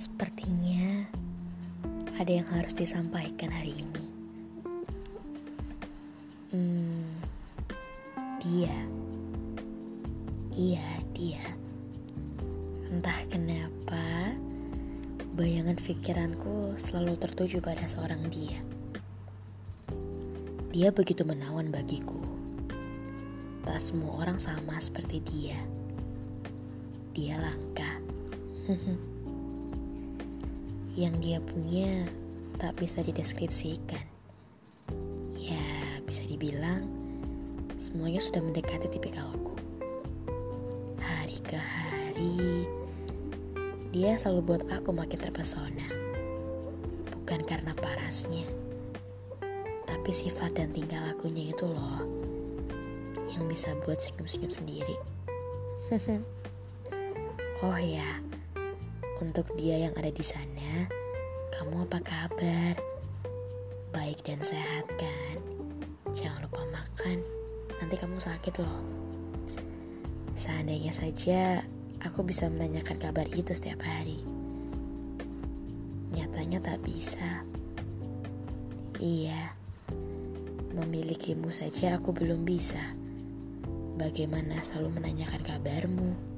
Sepertinya ada yang harus disampaikan hari ini. Hmm, dia, iya dia. Entah kenapa, bayangan pikiranku selalu tertuju pada seorang dia. Dia begitu menawan bagiku. Tak semua orang sama seperti dia. Dia langka. Yang dia punya tak bisa dideskripsikan. Ya, bisa dibilang semuanya sudah mendekati tipikalku. Hari ke hari, dia selalu buat aku makin terpesona. Bukan karena parasnya, tapi sifat dan tingkah lakunya itu loh yang bisa buat senyum-senyum sendiri. oh ya, untuk dia yang ada di sana, kamu apa kabar? Baik dan sehat kan? Jangan lupa makan, nanti kamu sakit loh. Seandainya saja aku bisa menanyakan kabar itu setiap hari. Nyatanya tak bisa. Iya, memilikimu saja aku belum bisa. Bagaimana selalu menanyakan kabarmu?